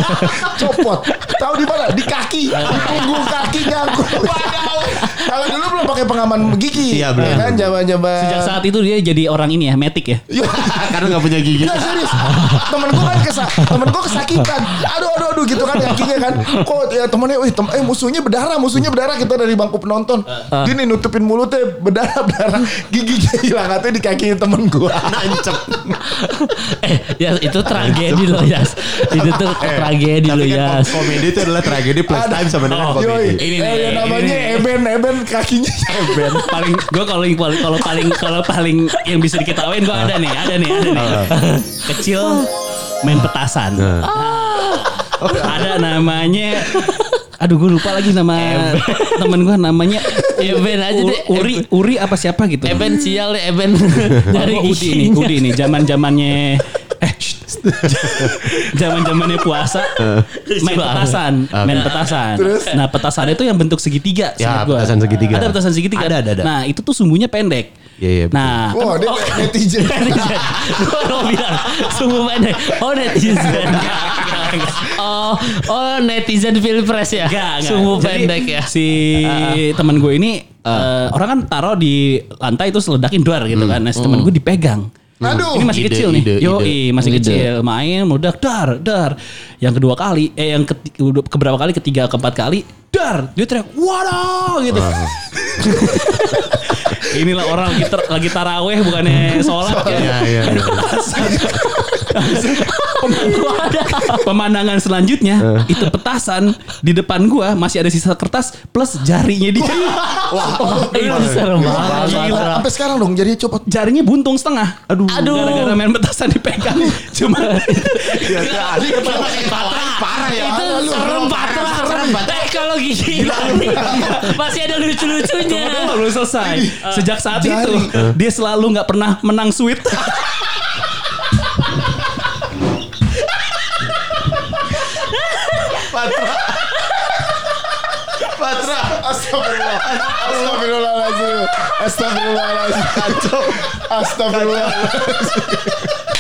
(laughs) Copot. Tahu di mana? Di kaki. Di punggung kakinya gue kalau dulu belum pakai pengaman gigi. Iya, benar. Ya kan zaman-zaman. Sejak saat itu dia jadi orang ini ya, metik ya. Iya. (laughs) Karena nggak punya gigi. Enggak serius. Temen gue kan kesa temen gue kesakitan. Aduh aduh aduh gitu kan kakinya kan. Kok ya temennya wih tem eh musuhnya berdarah, musuhnya berdarah kita dari bangku penonton. Gini nutupin mulutnya berdarah berdarah. Giginya hilang katanya di kaki temen gue. Nancep. (laughs) eh, ya itu tragedi loh, Yas. Itu tuh tragedi loh, kom- komedi itu adalah tragedi plus time sama dengan Oh, komedi. Ini eh, yang namanya ini nih. Eben Eben kakinya Eben. (laughs) paling gue kalau paling kalau paling kalau paling yang bisa diketawain gue ada nih ada nih ada nih. Kecil main petasan. Ada namanya aduh gue lupa lagi nama temen gue namanya Eben aja deh. Uri Uri apa siapa gitu. Eben sial deh, Eben. Dari Udi nih, Udi nih, zaman zamannya eh (laughs) zaman zamannya puasa main petasan, main petasan. Terus? Nah petasan itu yang bentuk segitiga. Ya, gua. petasan segitiga. Ada petasan segitiga. Ada, ada, ada. Nah itu tuh sumbunya pendek. Iya, iya, betul. Nah Wah dia kayak netizen. (laughs) Gue mau bilang sungguh pendek. Oh netizen. (laughs) oh, oh netizen pilpres ya. Sungguh Jadi, pendek ya. Si teman gue ini eh, orang kan taruh di lantai itu seledakin duar gitu kan. Nah, si teman gue dipegang. Aduh. Ini masih Ide, kecil nih. ide, Yo, ide. masih Ide. kecil. Main meledak dar, dar. Yang kedua kali, eh yang udah keberapa kali? Ketiga, keempat kali, dar. Dia teriak, waduh gitu. (laughs) Inilah orang lagi, ter- lagi taraweh bukannya sholat ya. Iya, iya. iya. (laughs) Pemandangan selanjutnya itu petasan di depan gua masih ada sisa kertas plus jarinya dia. Itu serem banget. Sampai sekarang dong jadinya copot. Jarinya buntung setengah. Aduh. Aduh. Gara-gara main petasan dipegang. (laughs) Cuma Parah ya. Itu serem patra. Eh kalau gini (laughs) masih ada lucu-lucunya. Belum selesai. Sejak saat Jari. itu dia selalu nggak pernah menang sweet. (laughs) Patra. Astagfirullah. Astagfirullahaladzim. Astagfirullahaladzim. Kacau. Astagfirullahaladzim.